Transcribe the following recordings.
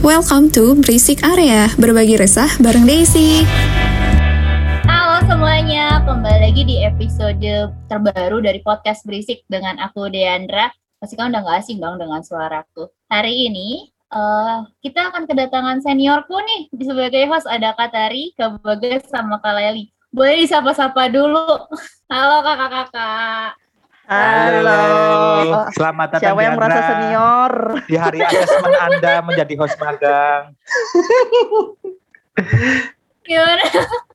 Welcome to Berisik Area, berbagi resah bareng Daisy. Halo semuanya, kembali lagi di episode terbaru dari podcast Berisik dengan aku Deandra. Pasti kan udah gak asing dong dengan suaraku. Hari ini uh, kita akan kedatangan seniorku nih sebagai host ada Katari, Kak sama Kak Leli. Boleh disapa-sapa dulu. Halo kakak-kakak. Halo. Selamat datang Siapa yang merasa senior? Di hari asesmen Anda menjadi host magang. Gimana?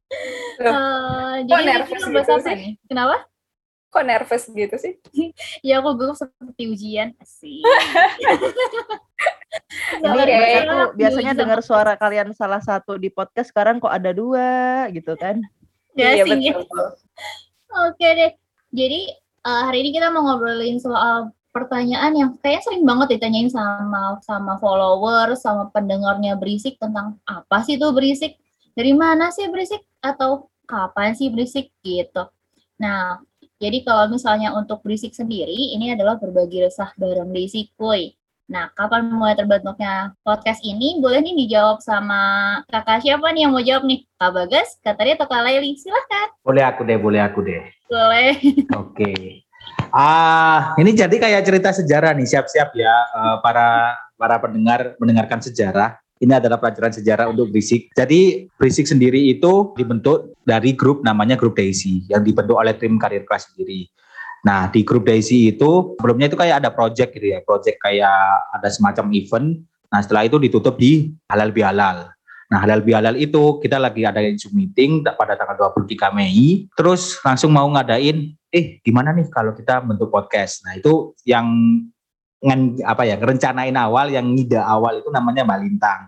uh, jadi nervous gitu apa nih? Kenapa? Kok nervous gitu sih? ya aku gue seperti ujian sih. Ini okay. tuh biasanya dengar suara kalian salah satu di podcast sekarang kok ada dua gitu kan? Ya, iya betul. Oke deh. Jadi uh, hari ini kita mau ngobrolin soal pertanyaan yang kayaknya sering banget ditanyain sama sama follower, sama pendengarnya berisik tentang apa sih itu berisik, dari mana sih berisik, atau kapan sih berisik gitu. Nah, jadi kalau misalnya untuk berisik sendiri, ini adalah berbagi resah bareng Daisy Kuy. Nah, kapan mulai terbentuknya podcast ini? Boleh nih dijawab sama kakak siapa nih yang mau jawab nih? Kak Bagas, Kak Tari, atau Kak Laili? Silahkan. Boleh aku deh, boleh aku deh. Boleh. Oke. Okay. Ah, ini jadi kayak cerita sejarah nih, siap-siap ya uh, para para pendengar mendengarkan sejarah. Ini adalah pelajaran sejarah untuk Berisik. Jadi Berisik sendiri itu dibentuk dari grup namanya Grup Daisy yang dibentuk oleh tim karir kelas sendiri. Nah, di grup Daisy itu sebelumnya itu kayak ada project gitu ya, project kayak ada semacam event. Nah, setelah itu ditutup di Halal Bihalal. Nah, Halal Bihalal itu kita lagi ada Zoom meeting pada tanggal 23 Mei, terus langsung mau ngadain, eh gimana nih kalau kita bentuk podcast. Nah, itu yang ngen, apa ya, rencanain awal, yang ngide awal itu namanya Mbak Lintang.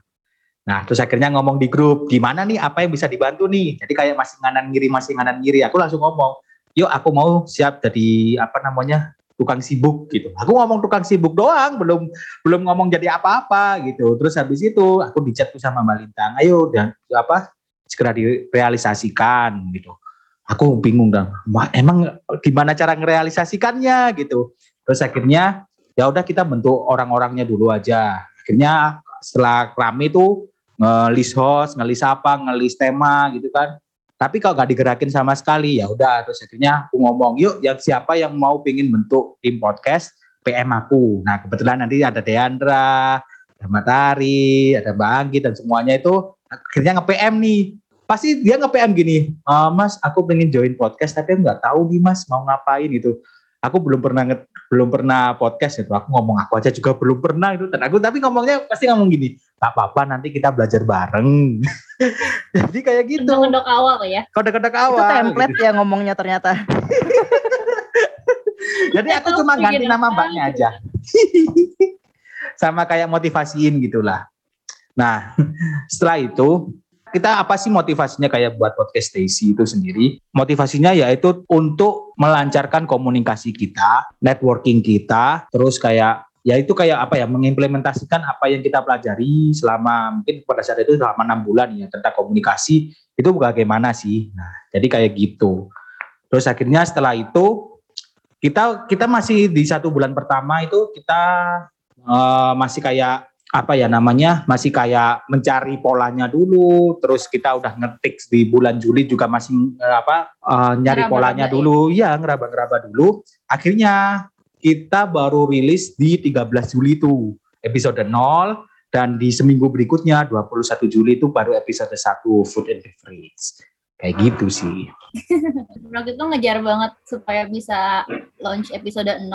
Nah, terus akhirnya ngomong di grup, gimana nih, apa yang bisa dibantu nih? Jadi kayak masih nganan ngiri, masih nganan ngiri. Aku langsung ngomong, yuk aku mau siap jadi apa namanya tukang sibuk gitu. Aku ngomong tukang sibuk doang, belum belum ngomong jadi apa-apa gitu. Terus habis itu aku dicat tuh sama Mbak Lintang, ayo dan apa segera direalisasikan gitu. Aku bingung dong, emang gimana cara ngerealisasikannya gitu. Terus akhirnya ya udah kita bentuk orang-orangnya dulu aja. Akhirnya setelah rame itu ngelis host, ngelis apa, ngelis tema gitu kan tapi kalau nggak digerakin sama sekali ya udah terus akhirnya aku ngomong yuk yang siapa yang mau pingin bentuk tim podcast PM aku. Nah kebetulan nanti ada Deandra, ada Matari, ada Bang dan semuanya itu akhirnya nge-PM nih. Pasti dia nge-PM gini, e, Mas aku pengen join podcast tapi nggak tahu nih Mas mau ngapain gitu. Aku belum pernah belum pernah podcast itu. Aku ngomong aku aja juga belum pernah itu. Dan aku tapi ngomongnya pasti ngomong gini, tak apa-apa nanti kita belajar bareng. Jadi kayak gitu. Kode-kode awal ya. Kode-kode awal. Itu template gitu. ya ngomongnya ternyata. Jadi aku cuma ganti nama mbaknya aja. Sama kayak motivasiin gitulah. Nah, setelah itu kita apa sih motivasinya kayak buat podcast Stacy itu sendiri? Motivasinya yaitu untuk melancarkan komunikasi kita, networking kita, terus kayak ya itu kayak apa ya mengimplementasikan apa yang kita pelajari selama mungkin pada saat itu selama enam bulan ya tentang komunikasi itu bagaimana sih? Nah jadi kayak gitu. Terus akhirnya setelah itu kita kita masih di satu bulan pertama itu kita uh, masih kayak apa ya namanya masih kayak mencari polanya dulu terus kita udah ngetik di bulan Juli juga masih uh, apa uh, nyari ngeraba polanya ya. dulu. Ya ngeraba-ngeraba dulu. Akhirnya kita baru rilis di 13 Juli itu episode 0 dan di seminggu berikutnya 21 Juli itu baru episode 1 Food and Beverage. Kayak gitu sih. Waktu itu ngejar banget supaya bisa launch episode 0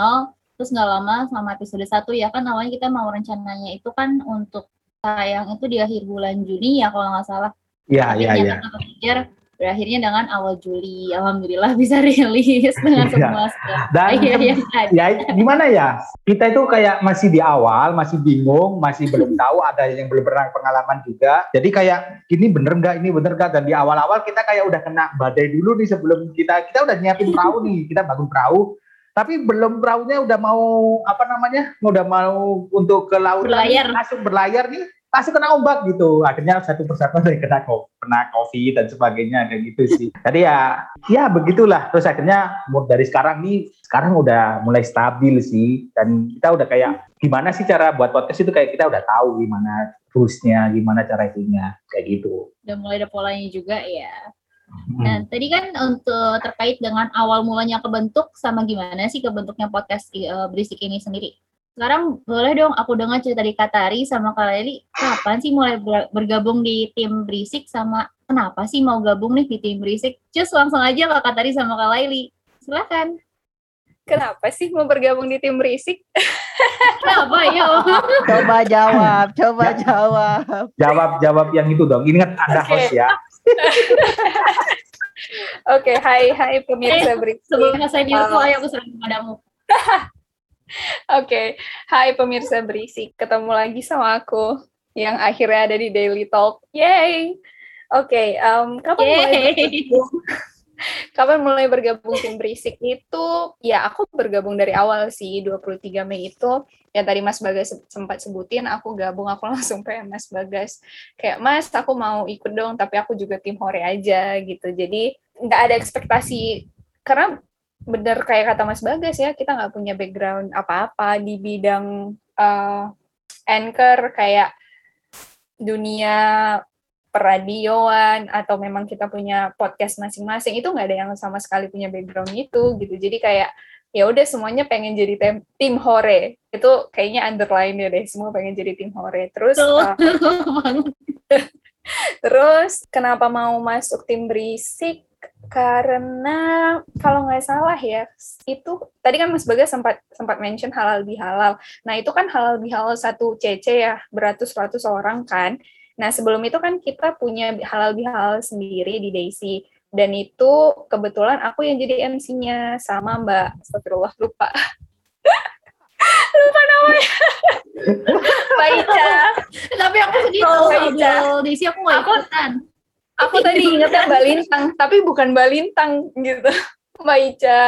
terus nggak lama sama episode 1 ya kan awalnya kita mau rencananya itu kan untuk tayang itu di akhir bulan Juni ya kalau nggak salah. Iya, iya, iya berakhirnya dengan awal Juli. Alhamdulillah bisa rilis dengan iya. semua dan ya, ya, ya gimana ya? Kita itu kayak masih di awal masih bingung masih belum tahu ada yang belum pernah pengalaman juga. Jadi kayak ini bener nggak? Ini bener nggak? Dan di awal-awal kita kayak udah kena badai dulu nih sebelum kita kita udah nyiapin perahu nih kita bangun perahu. Tapi belum perahunya udah mau apa namanya? Udah mau untuk ke laut berlayar. langsung berlayar nih pasti kena ombak gitu akhirnya satu persatu dari kena kena covid dan sebagainya kayak gitu sih jadi ya ya begitulah terus akhirnya dari sekarang nih sekarang udah mulai stabil sih dan kita udah kayak gimana sih cara buat podcast itu kayak kita udah tahu gimana rules-nya, gimana cara itunya, kayak gitu. Udah mulai ada polanya juga ya. Hmm. Nah, tadi kan untuk terkait dengan awal mulanya kebentuk sama gimana sih kebentuknya podcast uh, berisik ini sendiri. Sekarang boleh dong aku dengar cerita dari Katari sama Kak Leli, kapan sih mulai bergabung di tim berisik sama kenapa sih mau gabung nih di tim berisik? Cus langsung aja Kak Katari sama Kak Leli. Silakan. Kenapa sih mau bergabung di tim berisik? Kenapa ya? Coba jawab, coba jawab. Jawab jawab yang itu dong. Ini kan Anda okay. host ya. Oke, okay, hai hai pemirsa eh, berisik. Sebelum saya diriku, ayo aku serang kepadamu. Oke, okay. hai pemirsa berisik. Ketemu lagi sama aku yang akhirnya ada di Daily Talk. Yay! Oke, okay, um, kapan Yay. mulai kapan mulai bergabung tim berisik itu ya aku bergabung dari awal sih 23 Mei itu ya tadi Mas Bagas sempat sebutin aku gabung aku langsung PM Mas Bagas kayak Mas aku mau ikut dong tapi aku juga tim hore aja gitu jadi nggak ada ekspektasi karena bener kayak kata Mas Bagas ya kita nggak punya background apa-apa di bidang uh, anchor kayak dunia peradioan atau memang kita punya podcast masing-masing itu nggak ada yang sama sekali punya background itu gitu. Jadi kayak ya udah semuanya pengen jadi tim, tim hore. Itu kayaknya underline ya deh semua pengen jadi tim hore. Terus uh, terus kenapa mau masuk tim berisik karena kalau nggak salah ya itu tadi kan Mas Bagas sempat sempat mention halal bihalal nah itu kan halal bihalal satu CC ya beratus-ratus orang kan Nah, sebelum itu kan kita punya halal bihalal sendiri di Daisy. Dan itu kebetulan aku yang jadi MC-nya sama Mbak Astagfirullah lupa. lupa namanya. Mbak Ica. Tapi aku sedih oh, Mbak Ica. Daisy aku nggak ikutan. Aku tadi ingetnya Mbak Lintang, tapi bukan Mbak Lintang gitu. Mbak Ica.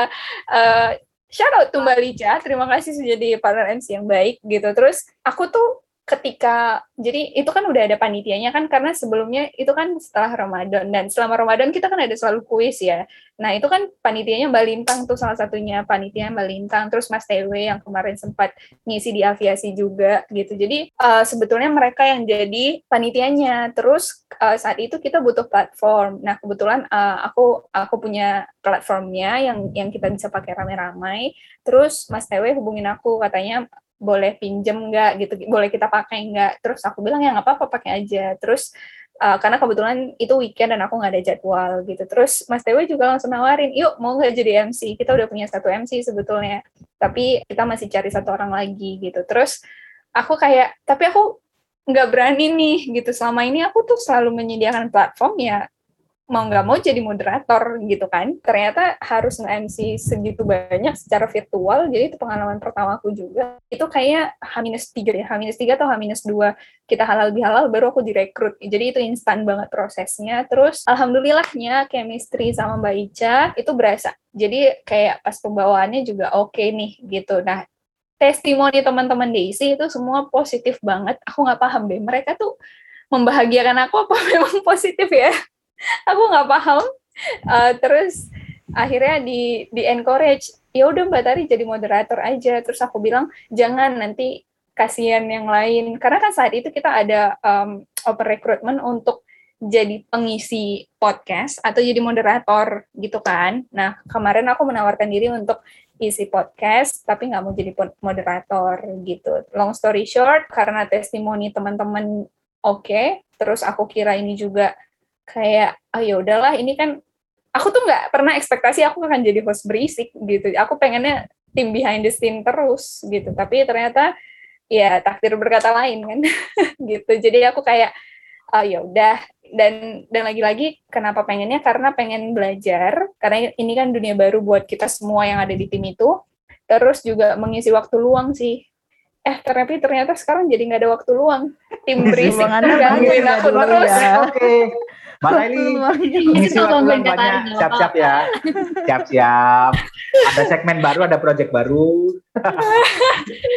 Uh, shout out to Mbak Lica, terima kasih sudah jadi partner MC yang baik gitu. Terus aku tuh ketika jadi itu kan udah ada panitianya kan karena sebelumnya itu kan setelah Ramadan dan selama Ramadan kita kan ada selalu kuis ya. Nah, itu kan panitianya Mbak Lintang tuh salah satunya panitia Mbak Lintang terus Mas Tewe yang kemarin sempat ngisi di aviasi juga gitu. Jadi uh, sebetulnya mereka yang jadi panitianya. Terus uh, saat itu kita butuh platform. Nah, kebetulan uh, aku aku punya platformnya yang yang kita bisa pakai rame-ramai. Terus Mas Tewe hubungin aku katanya boleh pinjem nggak gitu boleh kita pakai nggak? Terus aku bilang ya nggak apa-apa pakai aja. Terus uh, karena kebetulan itu weekend dan aku nggak ada jadwal gitu. Terus Mas Dewa juga langsung nawarin yuk mau nggak jadi MC kita udah punya satu MC sebetulnya tapi kita masih cari satu orang lagi gitu. Terus aku kayak tapi aku nggak berani nih gitu. Selama ini aku tuh selalu menyediakan platform ya mau nggak mau jadi moderator gitu kan. Ternyata harus nge-MC segitu banyak secara virtual jadi itu pengalaman pertama aku juga. Itu kayak H-3 ya H-3 atau H-2 kita halal bihalal baru aku direkrut. Jadi itu instan banget prosesnya. Terus alhamdulillahnya chemistry sama Mbak Ica itu berasa. Jadi kayak pas pembawaannya juga oke okay nih gitu. Nah testimoni teman-teman Daisy itu semua positif banget. Aku nggak paham deh mereka tuh membahagiakan aku apa memang positif ya aku nggak paham. Uh, terus akhirnya di di encourage ya udah mbak Tari jadi moderator aja. Terus aku bilang jangan nanti kasihan yang lain. Karena kan saat itu kita ada um, open recruitment untuk jadi pengisi podcast atau jadi moderator gitu kan. Nah kemarin aku menawarkan diri untuk isi podcast tapi nggak mau jadi moderator gitu. Long story short karena testimoni teman-teman oke okay, terus aku kira ini juga kayak oh ya udahlah ini kan aku tuh nggak pernah ekspektasi aku akan jadi host berisik gitu. Aku pengennya tim behind the scene terus gitu. Tapi ternyata ya takdir berkata lain kan. Gitu. Jadi aku kayak oh ya udah. Dan dan lagi-lagi kenapa pengennya? Karena pengen belajar. Karena ini kan dunia baru buat kita semua yang ada di tim itu. Terus juga mengisi waktu luang sih eh tapi ternyata sekarang jadi nggak ada waktu luang. Tim berisik gangguin aku terus. ya. oke. Okay. Mbak Laili ngisi waktu luang banyak siap-siap ya. Siap-siap. Ada segmen baru ada project baru.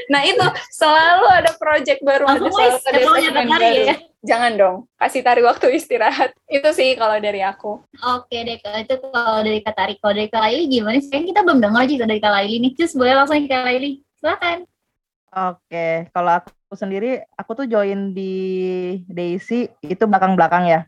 Nah itu. Selalu ada project baru ada selalu ada segmen baru. ya. jangan dong kasih tari waktu istirahat. Itu sih kalau dari aku. Oke deh itu kalau dari Kak Tari. Kalau dari Kak Laili gimana sih? Kita belum dengar aja dari Kak Laili nih. Terus boleh langsung ke Kak Laili. Silakan Oke, kalau aku sendiri, aku tuh join di Daisy itu belakang-belakang ya,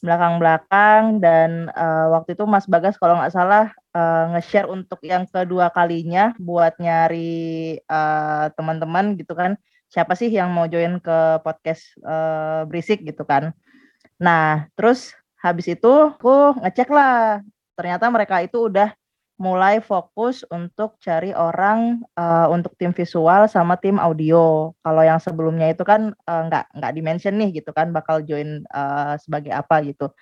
belakang-belakang dan uh, waktu itu Mas Bagas kalau nggak salah uh, nge-share untuk yang kedua kalinya buat nyari uh, teman-teman gitu kan, siapa sih yang mau join ke podcast uh, berisik gitu kan. Nah, terus habis itu aku ngecek lah, ternyata mereka itu udah mulai fokus untuk cari orang uh, untuk tim visual sama tim audio. Kalau yang sebelumnya itu kan uh, nggak nggak dimention nih gitu kan bakal join uh, sebagai apa gitu.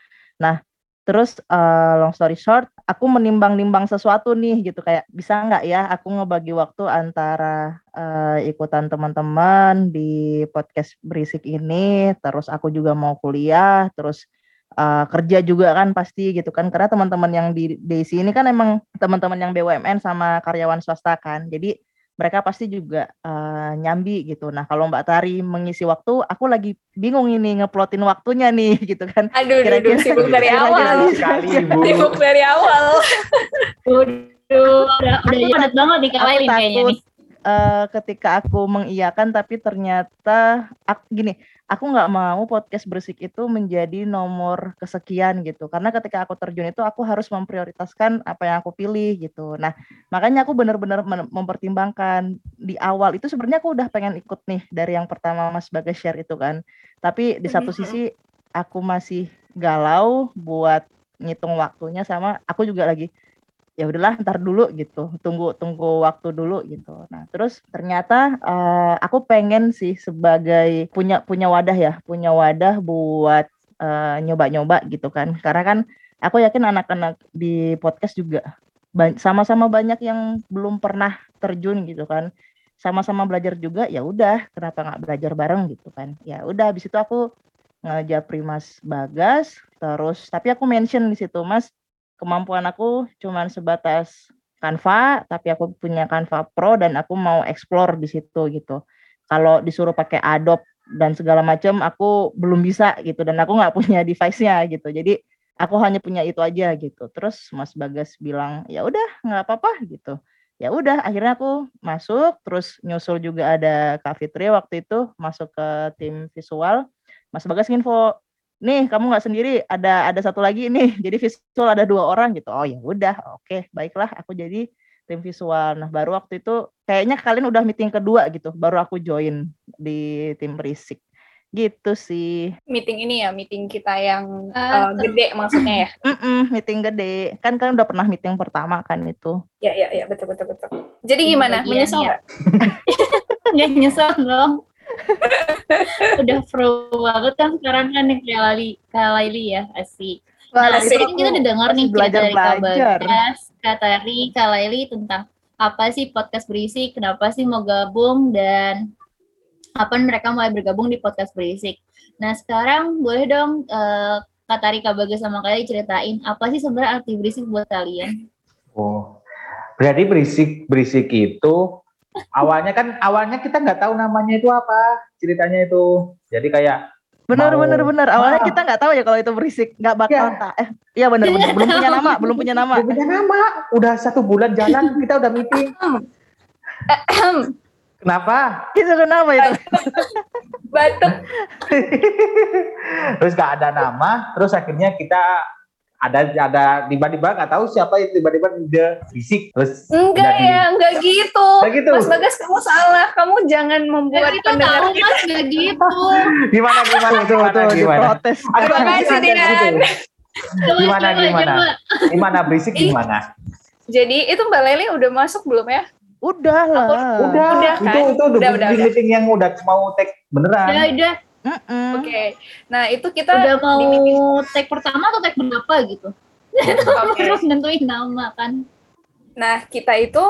Nah terus uh, long story short, aku menimbang-nimbang sesuatu nih gitu kayak bisa nggak ya aku ngebagi waktu antara uh, ikutan teman-teman di podcast berisik ini, terus aku juga mau kuliah, terus uh, kerja juga kan pasti gitu kan karena teman-teman yang di Desi ini kan emang teman-teman yang BUMN sama karyawan swasta kan jadi mereka pasti juga uh, nyambi gitu. Nah kalau Mbak Tari mengisi waktu, aku lagi bingung ini ngeplotin waktunya nih gitu kan. Aduh, kira-kira sibuk dari awal. Sibuk dari awal. Udah, udah, udah padat banget nih kayaknya nih. Uh, ketika aku mengiyakan tapi ternyata aku, gini aku nggak mau podcast bersik itu menjadi nomor kesekian gitu. Karena ketika aku terjun itu aku harus memprioritaskan apa yang aku pilih gitu. Nah makanya aku benar-benar mempertimbangkan. Di awal itu sebenarnya aku udah pengen ikut nih dari yang pertama Mas Bagas share itu kan. Tapi di satu sisi aku masih galau buat ngitung waktunya sama aku juga lagi ya udahlah ntar dulu gitu tunggu tunggu waktu dulu gitu. Nah terus ternyata uh, aku pengen sih sebagai punya punya wadah ya punya wadah buat uh, nyoba-nyoba gitu kan. Karena kan aku yakin anak-anak di podcast juga sama-sama banyak yang belum pernah terjun gitu kan. Sama-sama belajar juga ya udah kenapa nggak belajar bareng gitu kan. Ya udah habis itu aku ngajak Primas Bagas terus tapi aku mention di situ Mas kemampuan aku cuman sebatas Canva, tapi aku punya Canva Pro dan aku mau explore di situ gitu. Kalau disuruh pakai Adobe dan segala macam, aku belum bisa gitu dan aku nggak punya device-nya gitu. Jadi aku hanya punya itu aja gitu. Terus Mas Bagas bilang ya udah nggak apa-apa gitu. Ya udah, akhirnya aku masuk, terus nyusul juga ada Kak Fitri waktu itu masuk ke tim visual. Mas Bagas info nih kamu nggak sendiri ada ada satu lagi nih. Jadi visual ada dua orang gitu. Oh ya udah oke okay, baiklah aku jadi tim visual. Nah baru waktu itu kayaknya kalian udah meeting kedua gitu baru aku join di tim berisik. Gitu sih. Meeting ini ya meeting kita yang uh, gede maksudnya ya? Mm-mm, meeting gede. Kan kan udah pernah meeting pertama kan itu. Ya ya ya betul betul betul. Jadi gimana? menyesal nggak? Nggak nyesel dong udah pro banget kan sekarang kan nih kayak Lali, kayak Laili ya asik. Nah, asik. Kan kita udah dengar nih belajar dari Kak Bagas, Kak Tari, Kak Laili tentang apa sih podcast berisik, kenapa sih mau gabung dan apa mereka mulai bergabung di podcast berisik. Nah sekarang boleh dong uh, Kak Tari, Kak Bagas sama kalian ceritain apa sih sebenarnya arti berisik buat kalian? Oh, berarti berisik berisik itu awalnya kan awalnya kita nggak tahu namanya itu apa ceritanya itu. Jadi kayak benar mau, benar benar. Awalnya kita nggak tahu ya kalau itu berisik nggak bakal ya. tak eh iya benar benar. Belum punya nama belum punya nama. Belum punya nama. Udah satu bulan jalan kita udah meeting. Kenapa? Itu kenapa itu? Batuk. Terus nggak ada nama terus akhirnya kita ada ada tiba-tiba nggak tahu siapa yang tiba-tiba ide fisik terus enggak ya enggak gitu. Enggak gitu? Mas bagas kamu salah. Kamu jangan membuat itu pendengar tahu mas. Enggak gitu. Gimana gimana? Itu itu gimana? protes terima kasih Dinan. gimana gimana? gimana berisik gimana? Jadi itu Mbak Leli udah masuk belum ya? Udah lah. Udah, udah. kan? itu itu udah, udah, udah, meeting yang udah mau tag beneran. Udah udah Mm -mm. Oke, okay. nah itu kita udah mau tag pertama atau tag berapa gitu? Okay. Terus nentuin nama kan? Nah kita itu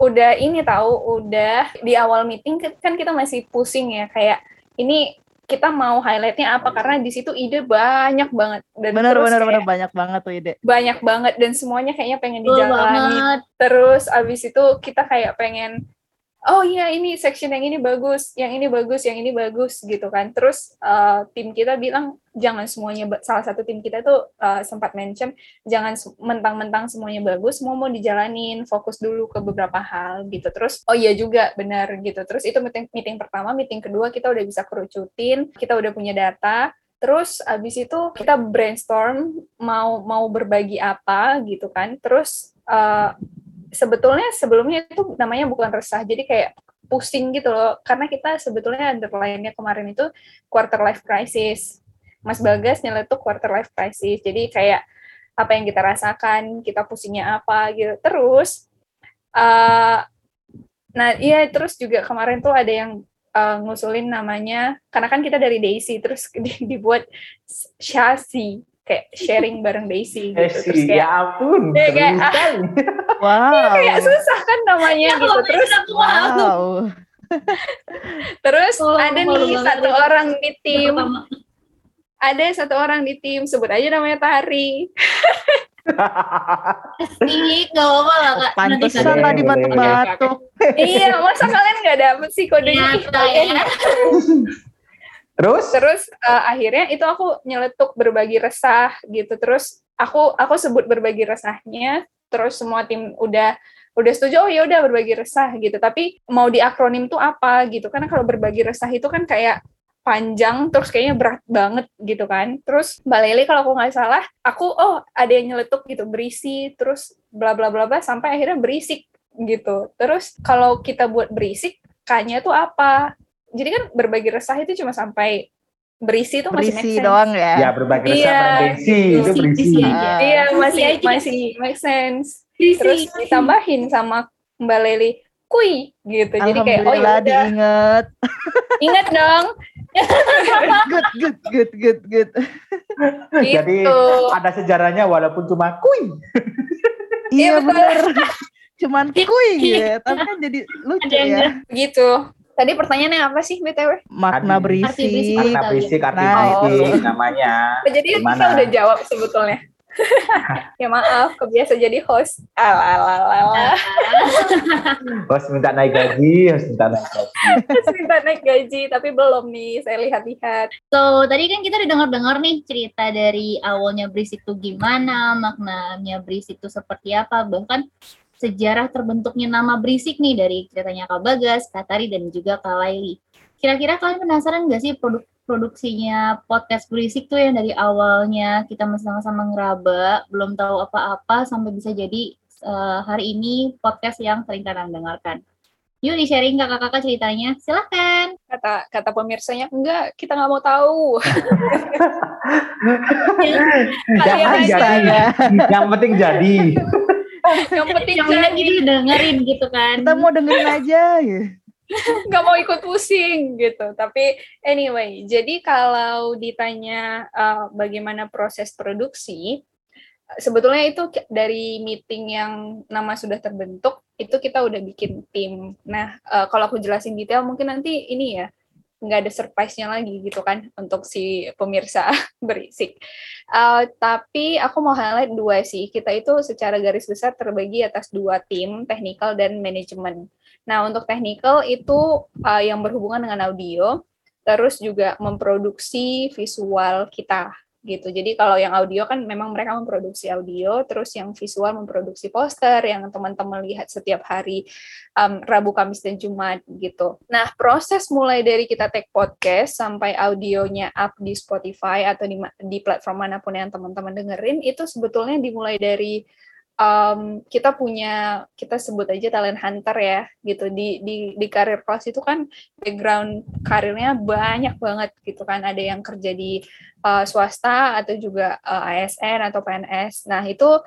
udah ini tahu, udah di awal meeting kan kita masih pusing ya kayak ini kita mau highlightnya apa karena di situ ide banyak banget dan bener terus bener bener banyak banget tuh ide banyak banget dan semuanya kayaknya pengen dijalani terus abis itu kita kayak pengen oh iya ini section yang ini bagus, yang ini bagus, yang ini bagus gitu kan. Terus uh, tim kita bilang jangan semuanya salah satu tim kita tuh uh, sempat mention jangan mentang-mentang semuanya bagus, semua mau dijalanin, fokus dulu ke beberapa hal gitu. Terus oh iya juga benar gitu. Terus itu meeting meeting pertama, meeting kedua kita udah bisa kerucutin, kita udah punya data. Terus abis itu kita brainstorm mau mau berbagi apa gitu kan. Terus uh, sebetulnya sebelumnya itu namanya bukan resah jadi kayak pusing gitu loh. Karena kita sebetulnya underline-nya kemarin itu quarter life crisis. Mas Bagas nyeletuk quarter life crisis. Jadi kayak apa yang kita rasakan kita pusingnya apa gitu. Terus uh, nah iya terus juga kemarin tuh ada yang uh, ngusulin namanya karena kan kita dari Daisy terus dibuat Shasi kayak sharing bareng Daisy gitu. Terus kayak, ya ampun, ya, kayak, ah, wow. Ya, kayak susah kan namanya ya, gitu. Terus wow. Terus oh, ada nih satu orang di tim. Ada satu orang di tim, sebut aja namanya Tari. Asik, gak apa-apa lah kak. Pantesan tadi batuk-batuk. iya, masa kalian gak dapet sih kodenya? Ya, Terus? Terus uh, akhirnya itu aku nyeletuk berbagi resah gitu. Terus aku aku sebut berbagi resahnya. Terus semua tim udah udah setuju oh ya udah berbagi resah gitu. Tapi mau di akronim tuh apa gitu? Karena kalau berbagi resah itu kan kayak panjang terus kayaknya berat banget gitu kan. Terus Mbak Leli kalau aku nggak salah, aku oh ada yang nyeletuk gitu berisi terus bla bla bla bla sampai akhirnya berisik gitu. Terus kalau kita buat berisik, kayaknya tuh apa? Jadi kan berbagi resah itu cuma sampai berisi itu masih berisi doang ya. Ya berbagi resah iya, berisi itu berisi. Ah. Iya masih masih make sense. Berisi. Terus ditambahin sama Mbak Leli kui gitu. Jadi kayak oh ya diinget. Ingat dong. good good good good good. Gitu. Jadi ada sejarahnya walaupun cuma kui. iya, iya benar. Cuman kui ya, tapi kan jadi lucu ya. Gitu. Tadi pertanyaannya apa sih BTW? Makna berisik. Arti berisik, Makna berisik, arti nah, berisik namanya. Jadi Gimana? kita udah jawab sebetulnya. ya maaf, kebiasa jadi host. Alalala. host minta naik gaji, host minta naik gaji. host minta naik gaji, tapi belum nih, saya lihat-lihat. So, tadi kan kita udah dengar-dengar nih cerita dari awalnya berisik tuh gimana, maknanya berisik tuh seperti apa, bahkan sejarah terbentuknya nama berisik nih dari ceritanya Kak Bagas, Kak Tari, dan juga Kak Laili. Kira-kira kalian penasaran nggak sih produk produksinya podcast berisik tuh yang dari awalnya kita masih sama-sama ngeraba, belum tahu apa-apa sampai bisa jadi uh, hari ini podcast yang sering kalian dengarkan. Yuk di sharing kakak-kakak ceritanya, silahkan. Kata kata pemirsanya enggak, kita nggak mau tahu. Jangan jadi, yang penting jadi yang penting yang lagi dengerin gitu kan. Kita mau dengerin aja ya. Nggak mau ikut pusing gitu. Tapi anyway jadi kalau ditanya uh, bagaimana proses produksi sebetulnya itu dari meeting yang nama sudah terbentuk itu kita udah bikin tim. Nah uh, kalau aku jelasin detail mungkin nanti ini ya nggak ada surprise-nya lagi gitu kan untuk si pemirsa berisik. Uh, tapi aku mau highlight dua sih. Kita itu secara garis besar terbagi atas dua tim, technical dan manajemen. Nah, untuk technical itu uh, yang berhubungan dengan audio, terus juga memproduksi visual kita gitu. Jadi kalau yang audio kan memang mereka memproduksi audio, terus yang visual memproduksi poster yang teman-teman lihat setiap hari um, Rabu, Kamis dan Jumat gitu. Nah proses mulai dari kita take podcast sampai audionya up di Spotify atau di, di platform mana pun yang teman-teman dengerin itu sebetulnya dimulai dari um, kita punya kita sebut aja talent hunter ya gitu. Di di di karir kelas itu kan background karirnya banyak banget gitu kan. Ada yang kerja di uh, swasta atau juga uh, ASN atau PNS nah itu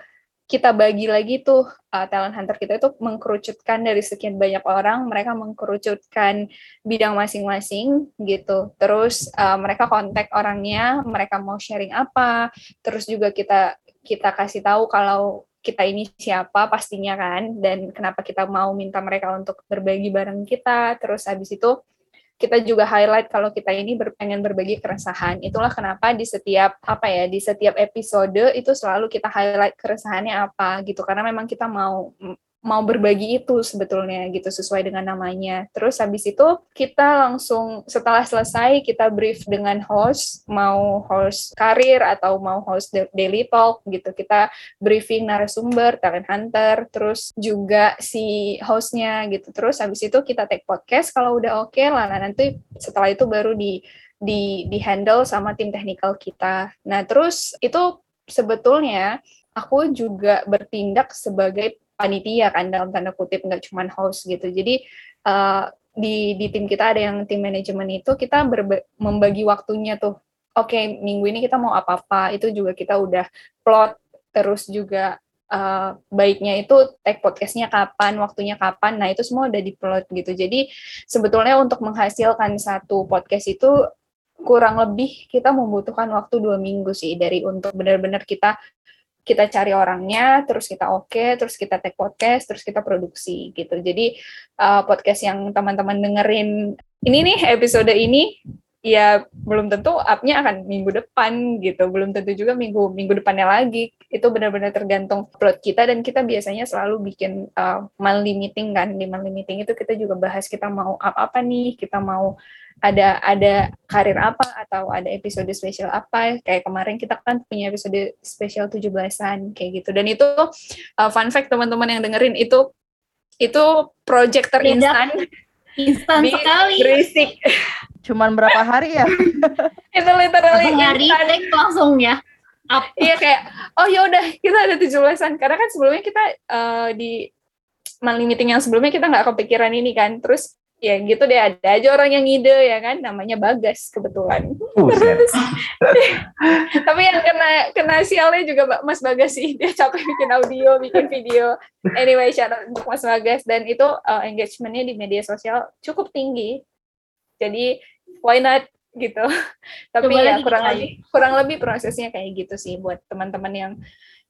kita bagi lagi tuh uh, talent hunter kita itu mengkerucutkan dari sekian banyak orang mereka mengkerucutkan bidang masing-masing gitu. Terus uh, mereka kontak orangnya mereka mau sharing apa. Terus juga kita kita kasih tahu kalau kita ini siapa pastinya kan dan kenapa kita mau minta mereka untuk berbagi bareng kita. Terus habis itu kita juga highlight kalau kita ini pengen berbagi keresahan. Itulah kenapa di setiap apa ya di setiap episode itu selalu kita highlight keresahannya apa gitu. Karena memang kita mau mau berbagi itu sebetulnya gitu sesuai dengan namanya. Terus habis itu kita langsung setelah selesai kita brief dengan host mau host karir atau mau host daily talk gitu. Kita briefing narasumber, talent hunter, terus juga si hostnya gitu. Terus habis itu kita take podcast kalau udah oke okay lah. Nah, nanti setelah itu baru di di di handle sama tim teknikal kita. Nah, terus itu sebetulnya aku juga bertindak sebagai panitia kan dalam tanda kutip nggak cuma host gitu. Jadi uh, di di tim kita ada yang tim manajemen itu kita membagi waktunya tuh. Oke okay, minggu ini kita mau apa apa itu juga kita udah plot. Terus juga uh, baiknya itu take podcastnya kapan waktunya kapan nah itu semua udah diplot gitu. Jadi sebetulnya untuk menghasilkan satu podcast itu kurang lebih kita membutuhkan waktu dua minggu sih dari untuk benar-benar kita kita cari orangnya, terus kita oke, okay, terus kita take podcast, terus kita produksi gitu. Jadi uh, podcast yang teman-teman dengerin ini nih episode ini ya belum tentu up-nya akan minggu depan gitu, belum tentu juga minggu minggu depannya lagi. Itu benar-benar tergantung plot kita dan kita biasanya selalu bikin uh, monthly meeting kan. Di monthly meeting itu kita juga bahas kita mau up apa nih, kita mau ada ada karir apa atau ada episode spesial apa. Kayak kemarin kita kan punya episode spesial 17-an kayak gitu. Dan itu uh, fun fact teman-teman yang dengerin itu itu project terinstan instan sekali. berisik. Cuman berapa hari ya? Itu literally hari take langsung ya. Up. iya kayak oh ya udah kita ada 17-an karena kan sebelumnya kita uh, di monthly meeting yang sebelumnya kita nggak kepikiran ini kan. Terus ya gitu deh. Ada aja orang yang ngide ya kan? Namanya Bagas kebetulan. Terus tapi yang kena kena sialnya juga Mas Bagas sih. Dia capek bikin audio bikin video. Anyway out untuk Mas Bagas. Dan itu uh, engagementnya di media sosial cukup tinggi. Jadi why not? Gitu. Tapi Coba ya kurang lebih kurang lebih prosesnya kayak gitu sih buat teman-teman yang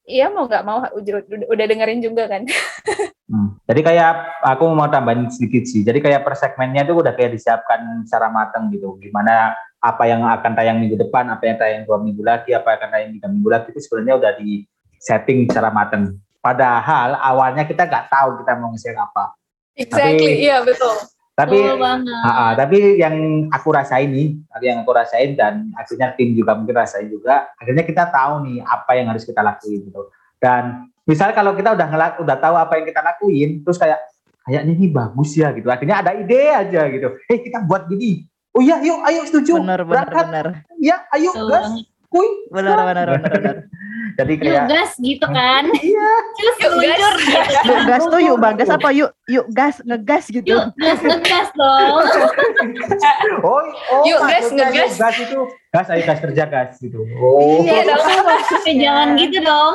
Iya mau nggak mau udah, udah dengerin juga kan. Hmm. Jadi kayak aku mau tambahin sedikit sih. Jadi kayak per segmennya itu udah kayak disiapkan secara matang gitu. Gimana apa yang akan tayang minggu depan, apa yang tayang dua minggu lagi, apa yang akan tayang tiga minggu lagi itu sebenarnya udah di setting secara matang. Padahal awalnya kita nggak tahu kita mau nge apa. Exactly, iya betul. Tapi, uh, tapi yang aku rasain nih, yang aku rasain dan akhirnya tim juga mungkin rasain juga, akhirnya kita tahu nih apa yang harus kita lakuin gitu. Dan misalnya kalau kita udah ngelak, udah tahu apa yang kita lakuin, terus kayak kayaknya ini bagus ya gitu. Akhirnya ada ide aja gitu. Eh kita buat gini. Oh iya, yuk, ayo setuju. Benar, benar, benar. Ya, ayo, gas. Kuy. Benar, benar, benar, benar. Jadi kayak yuk gas gitu kan. Iya. Terus yuk gas. Yuk gas tuh yuk bagas apa yuk yuk gas ngegas gitu. Yuk gas ngegas dong. oh, oh yuk gas ngegas. Gas itu gas ayo gas kerja gas gitu. Oh. Iya dong maksudnya jangan gitu dong.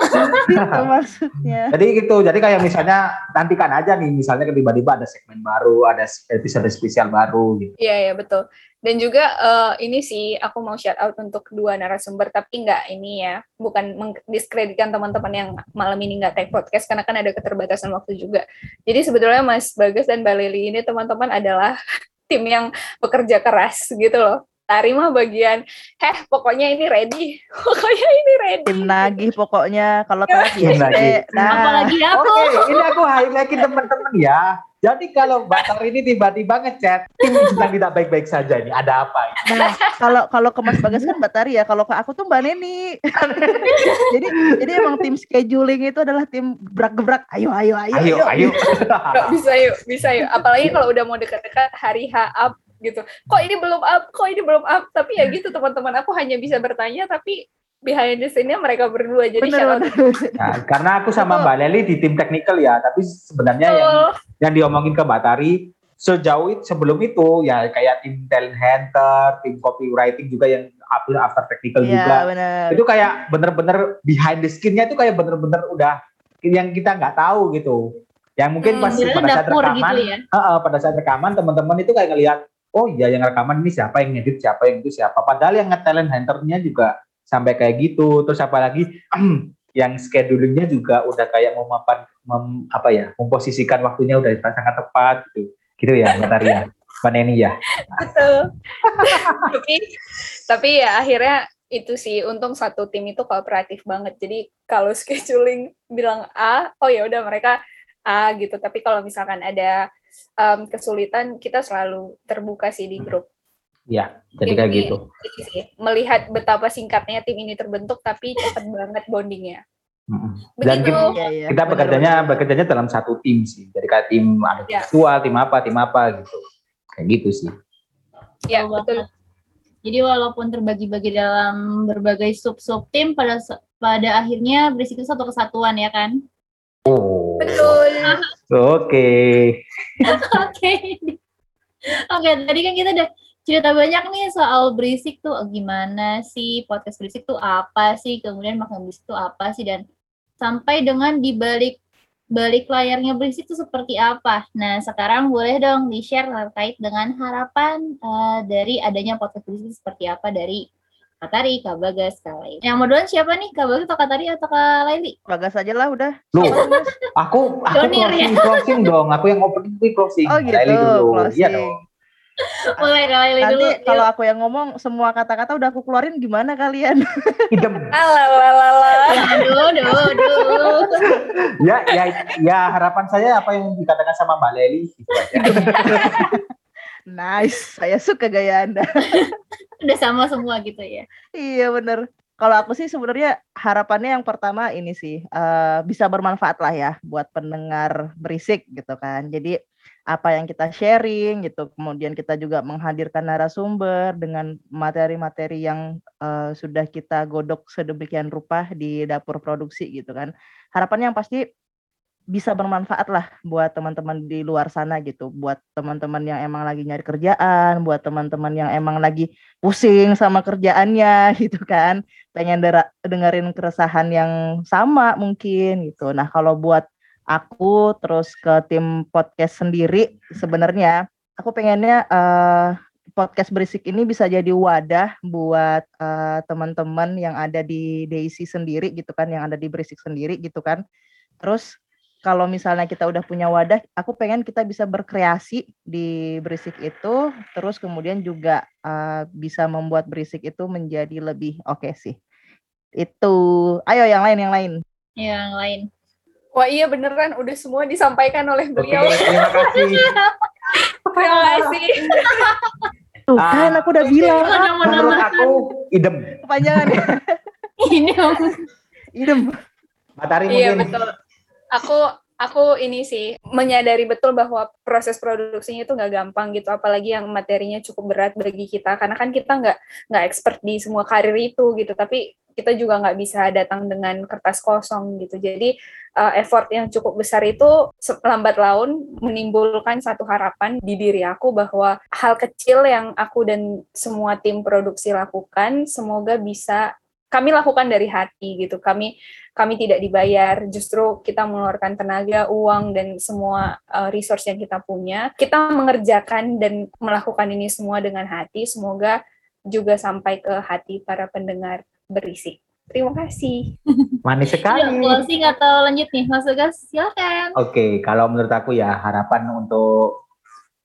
itu maksudnya. Jadi gitu. Jadi kayak misalnya nantikan aja nih misalnya tiba-tiba ada segmen baru, ada episode spesial baru gitu. Iya, iya betul. Dan juga uh, ini sih aku mau shout out untuk dua narasumber tapi nggak ini ya, bukan mendiskreditkan teman-teman yang malam ini nggak take podcast karena kan ada keterbatasan waktu juga. Jadi sebetulnya Mas Bagas dan Mbak Lili ini teman-teman adalah tim yang bekerja keras gitu loh. Tari mah bagian, heh pokoknya ini ready, pokoknya ini ready. Tim nagih pokoknya kalau tadi. Nah. Apalagi aku. Oke, ini aku highlightin teman-teman ya. Jadi kalau Mbak ini tiba-tiba ngechat, tim sedang tidak baik-baik saja ini. Ada apa? Ini? Nah, kalau kalau ke Mas Bagas kan Mbak Tari ya, kalau ke aku tuh Mbak Neni. jadi jadi emang tim scheduling itu adalah tim gebrak-gebrak. Ayo ayo ayo. Ayo ayo. ayo. bisa yuk, bisa yuk. Apalagi kalau udah mau dekat-dekat hari H up gitu. Kok ini belum up? Kok ini belum up? Tapi ya gitu teman-teman aku hanya bisa bertanya tapi behind the scene-nya mereka berdua jadi bener, bener. Nah, karena aku sama Mbak Leli di tim technical ya tapi sebenarnya oh. yang yang diomongin ke Mbak Tari sejauh itu sebelum itu ya kayak tim talent hunter tim copywriting juga yang after after technical ya, juga bener. itu kayak bener-bener behind the skin-nya itu kayak bener-bener udah yang kita nggak tahu gitu yang mungkin hmm, pas pada saat rekaman gitu ya? uh, uh, pada saat rekaman teman-teman itu kayak ngelihat oh iya yang rekaman ini siapa yang ngedit siapa yang itu siapa. Padahal yang nge-talent hunternya juga sampai kayak gitu. Terus apalagi yang schedulingnya juga udah kayak mau mapan mem, apa ya memposisikan waktunya udah sangat tepat gitu. Gitu ya Mbak Taria Mbak Neni ya. Betul. Tapi tapi ya akhirnya itu sih untung satu tim itu kooperatif banget. Jadi kalau scheduling bilang A oh ya udah mereka A gitu. Tapi kalau misalkan ada um, kesulitan, kita selalu terbuka sih di grup. Ya, jadi kayak gitu. Sih, melihat betapa singkatnya tim ini terbentuk, tapi cepat banget bondingnya. Mm-mm. Dan Begitu. kita, iya. kita bekerjanya bekerjanya dalam satu tim sih. Jadi kayak tim ada Ya. visual, tim apa, tim apa gitu. Kayak gitu sih. Ya, Betul. Jadi walaupun terbagi-bagi dalam berbagai sub-sub tim, pada pada akhirnya berisik itu satu kesatuan ya kan? Oh. Betul. Oke. Oke. Oke, tadi kan kita udah cerita banyak nih soal berisik tuh oh, gimana sih podcast berisik tuh apa sih, kemudian makna berisik tuh apa sih dan sampai dengan di balik balik layarnya berisik tuh seperti apa. Nah, sekarang boleh dong di-share terkait dengan harapan eh, dari adanya podcast berisik seperti apa dari Kak Tari, Kak Bagas, Kak Laili. Yang mau duluan siapa nih? Kak Bagas atau Kak Tari atau Kak Laili? Bagas aja lah udah. Mas? aku aku Pionir ya? closing, closing dong. Aku yang opening itu closing. Oh gitu, Laili dulu. closing. Iya dong. Boleh Kak Laili Nanti dulu. kalau yuk. aku yang ngomong semua kata-kata udah aku keluarin gimana kalian? Idem. Alalalala. Aduh, aduh, aduh. ya, ya, ya harapan saya apa yang dikatakan sama Mbak Leli. Gitu aja. nice, saya suka gaya Anda. Udah sama semua gitu ya. iya bener. Kalau aku sih sebenarnya harapannya yang pertama ini sih eh, bisa bermanfaat lah ya buat pendengar berisik gitu kan. Jadi apa yang kita sharing gitu, kemudian kita juga menghadirkan narasumber dengan materi-materi yang eh, sudah kita godok sedemikian rupa di dapur produksi gitu kan. Harapannya yang pasti bisa bermanfaat lah buat teman-teman di luar sana gitu, buat teman-teman yang emang lagi nyari kerjaan, buat teman-teman yang emang lagi pusing sama kerjaannya gitu kan, pengen dengerin keresahan yang sama mungkin gitu. Nah kalau buat aku terus ke tim podcast sendiri sebenarnya aku pengennya eh, podcast berisik ini bisa jadi wadah buat eh, teman-teman yang ada di Daisy sendiri gitu kan, yang ada di berisik sendiri gitu kan. Terus kalau misalnya kita udah punya wadah, aku pengen kita bisa berkreasi di berisik itu, terus kemudian juga eh, bisa membuat berisik itu menjadi lebih oke sih. Itu, ayo yang lain yang lain. Yang lain. Wah iya beneran, udah semua disampaikan oleh Oke, beliau. terima kasih. Terima kasih. Tuh Ah, kan aku udah bilang Mana mau Menurut nama aku idem. kepanjangan ya. ini dong. Idem. Matahari Iya mungkin. betul. Aku aku ini sih menyadari betul bahwa proses produksinya itu nggak gampang gitu, apalagi yang materinya cukup berat bagi kita karena kan kita nggak nggak expert di semua karir itu gitu, tapi kita juga nggak bisa datang dengan kertas kosong gitu. Jadi uh, effort yang cukup besar itu lambat laun menimbulkan satu harapan di diri aku bahwa hal kecil yang aku dan semua tim produksi lakukan semoga bisa kami lakukan dari hati gitu. Kami kami tidak dibayar, justru kita mengeluarkan tenaga, uang dan semua uh, resource yang kita punya. Kita mengerjakan dan melakukan ini semua dengan hati. Semoga juga sampai ke hati para pendengar berisik. Terima kasih. Manis Yuk, sekali. closing atau lanjut nih, Mas Bagas? Silakan. Oke, kalau menurut aku ya harapan untuk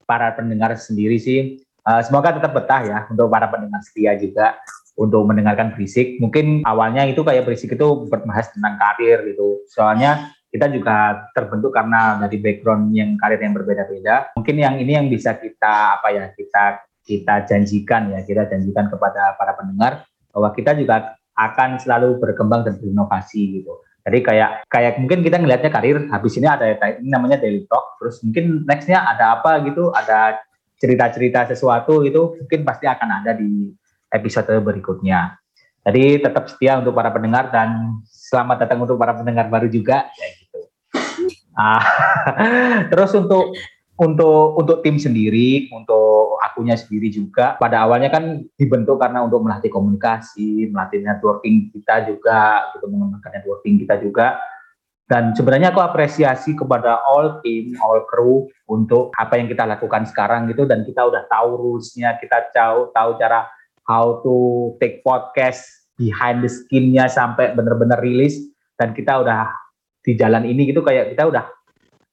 para pendengar sendiri sih, eh, semoga tetap betah ya untuk para pendengar setia juga untuk mendengarkan berisik. Mungkin awalnya itu kayak berisik itu berbahas tentang karir gitu. Soalnya kita juga terbentuk karena dari background yang karir yang berbeda-beda. Mungkin yang ini yang bisa kita apa ya kita kita janjikan ya kita janjikan kepada para pendengar bahwa kita juga akan selalu berkembang dan berinovasi gitu. Jadi kayak kayak mungkin kita ngelihatnya karir, habis ini ada ini namanya daily talk, terus mungkin nextnya ada apa gitu, ada cerita-cerita sesuatu itu mungkin pasti akan ada di episode berikutnya. Jadi tetap setia untuk para pendengar dan selamat datang untuk para pendengar baru juga. Ya gitu. Ah, terus untuk untuk untuk tim sendiri, untuk akunya sendiri juga pada awalnya kan dibentuk karena untuk melatih komunikasi, melatih networking kita juga, gitu mengembangkan networking kita juga. Dan sebenarnya aku apresiasi kepada all team, all crew untuk apa yang kita lakukan sekarang gitu dan kita udah tahu rules-nya, kita tahu tahu cara how to take podcast behind the skin-nya sampai benar-benar rilis dan kita udah di jalan ini gitu kayak kita udah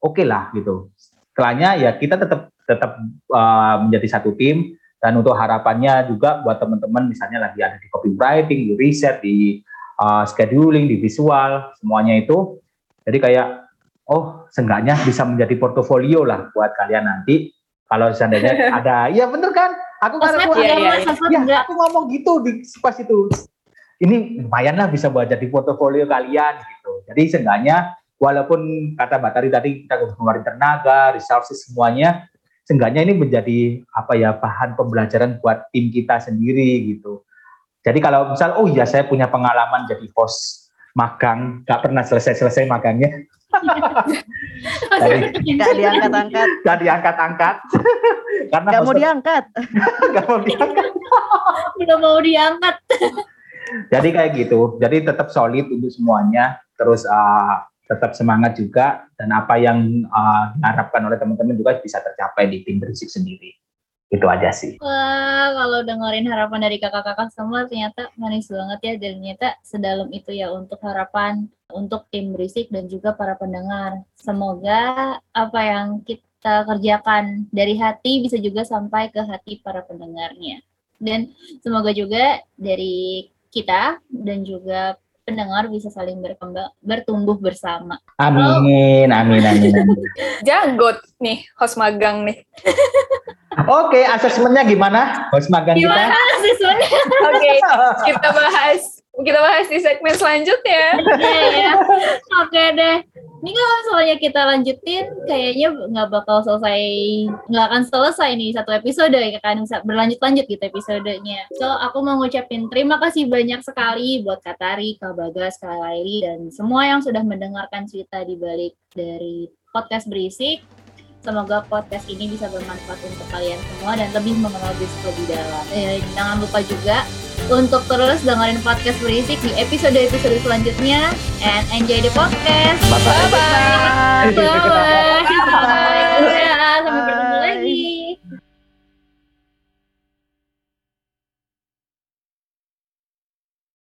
oke okay lah gitu. Setelahnya ya kita tetap tetap uh, menjadi satu tim dan untuk harapannya juga buat teman-teman misalnya lagi ada di copywriting, di riset, di uh, scheduling, di visual, semuanya itu. Jadi kayak oh seenggaknya bisa menjadi portofolio lah buat kalian nanti kalau seandainya ada ya bener kan aku kan aku, Iya, iya, iya. sosmed ya, enggak. aku ngomong gitu di pas itu ini lumayan lah bisa buat jadi portofolio kalian gitu jadi seenggaknya walaupun kata Mbak Tari tadi kita ngeluarin tenaga resources semuanya seenggaknya ini menjadi apa ya bahan pembelajaran buat tim kita sendiri gitu jadi kalau misal oh iya saya punya pengalaman jadi host magang nggak pernah selesai-selesai magangnya Gak diangkat-angkat. nggak diangkat-angkat. Karena Gak mau diangkat. nggak mau diangkat. Udah mau diangkat. jadi kayak gitu. Jadi tetap solid untuk semuanya. Terus uh, tetap semangat juga. Dan apa yang uh, diharapkan oleh teman-teman juga bisa tercapai di tim berisik sendiri. Itu aja sih. Wah, kalau dengerin harapan dari kakak-kakak semua ternyata manis banget ya. Dan ternyata sedalam itu ya untuk harapan untuk tim berisik dan juga para pendengar. Semoga apa yang kita kerjakan dari hati bisa juga sampai ke hati para pendengarnya. Dan semoga juga dari kita dan juga pendengar bisa saling berkembang bertumbuh bersama. amin amin amin, amin. Jagot nih, host magang nih. oke asesmennya gimana host magang Gimana kita siswanya? Oke, kita bahas kita bahas di segmen selanjutnya. Ya. Oke deh. Ini kalau misalnya kita lanjutin, kayaknya nggak bakal selesai, nggak akan selesai nih satu episode, ya kan berlanjut-lanjut gitu episodenya. So aku mau ngucapin terima kasih banyak sekali buat Kak Tari, Kak Bagas, Kak Laili, dan semua yang sudah mendengarkan cerita di balik dari podcast berisik. Semoga podcast ini bisa bermanfaat untuk kalian semua dan lebih mengenal berisik lebih dalam. Eh, jangan lupa juga untuk terus dengerin podcast berisik di episode-episode selanjutnya and enjoy the podcast. Bye-bye. Bye bye. Bye. Assalamualaikum.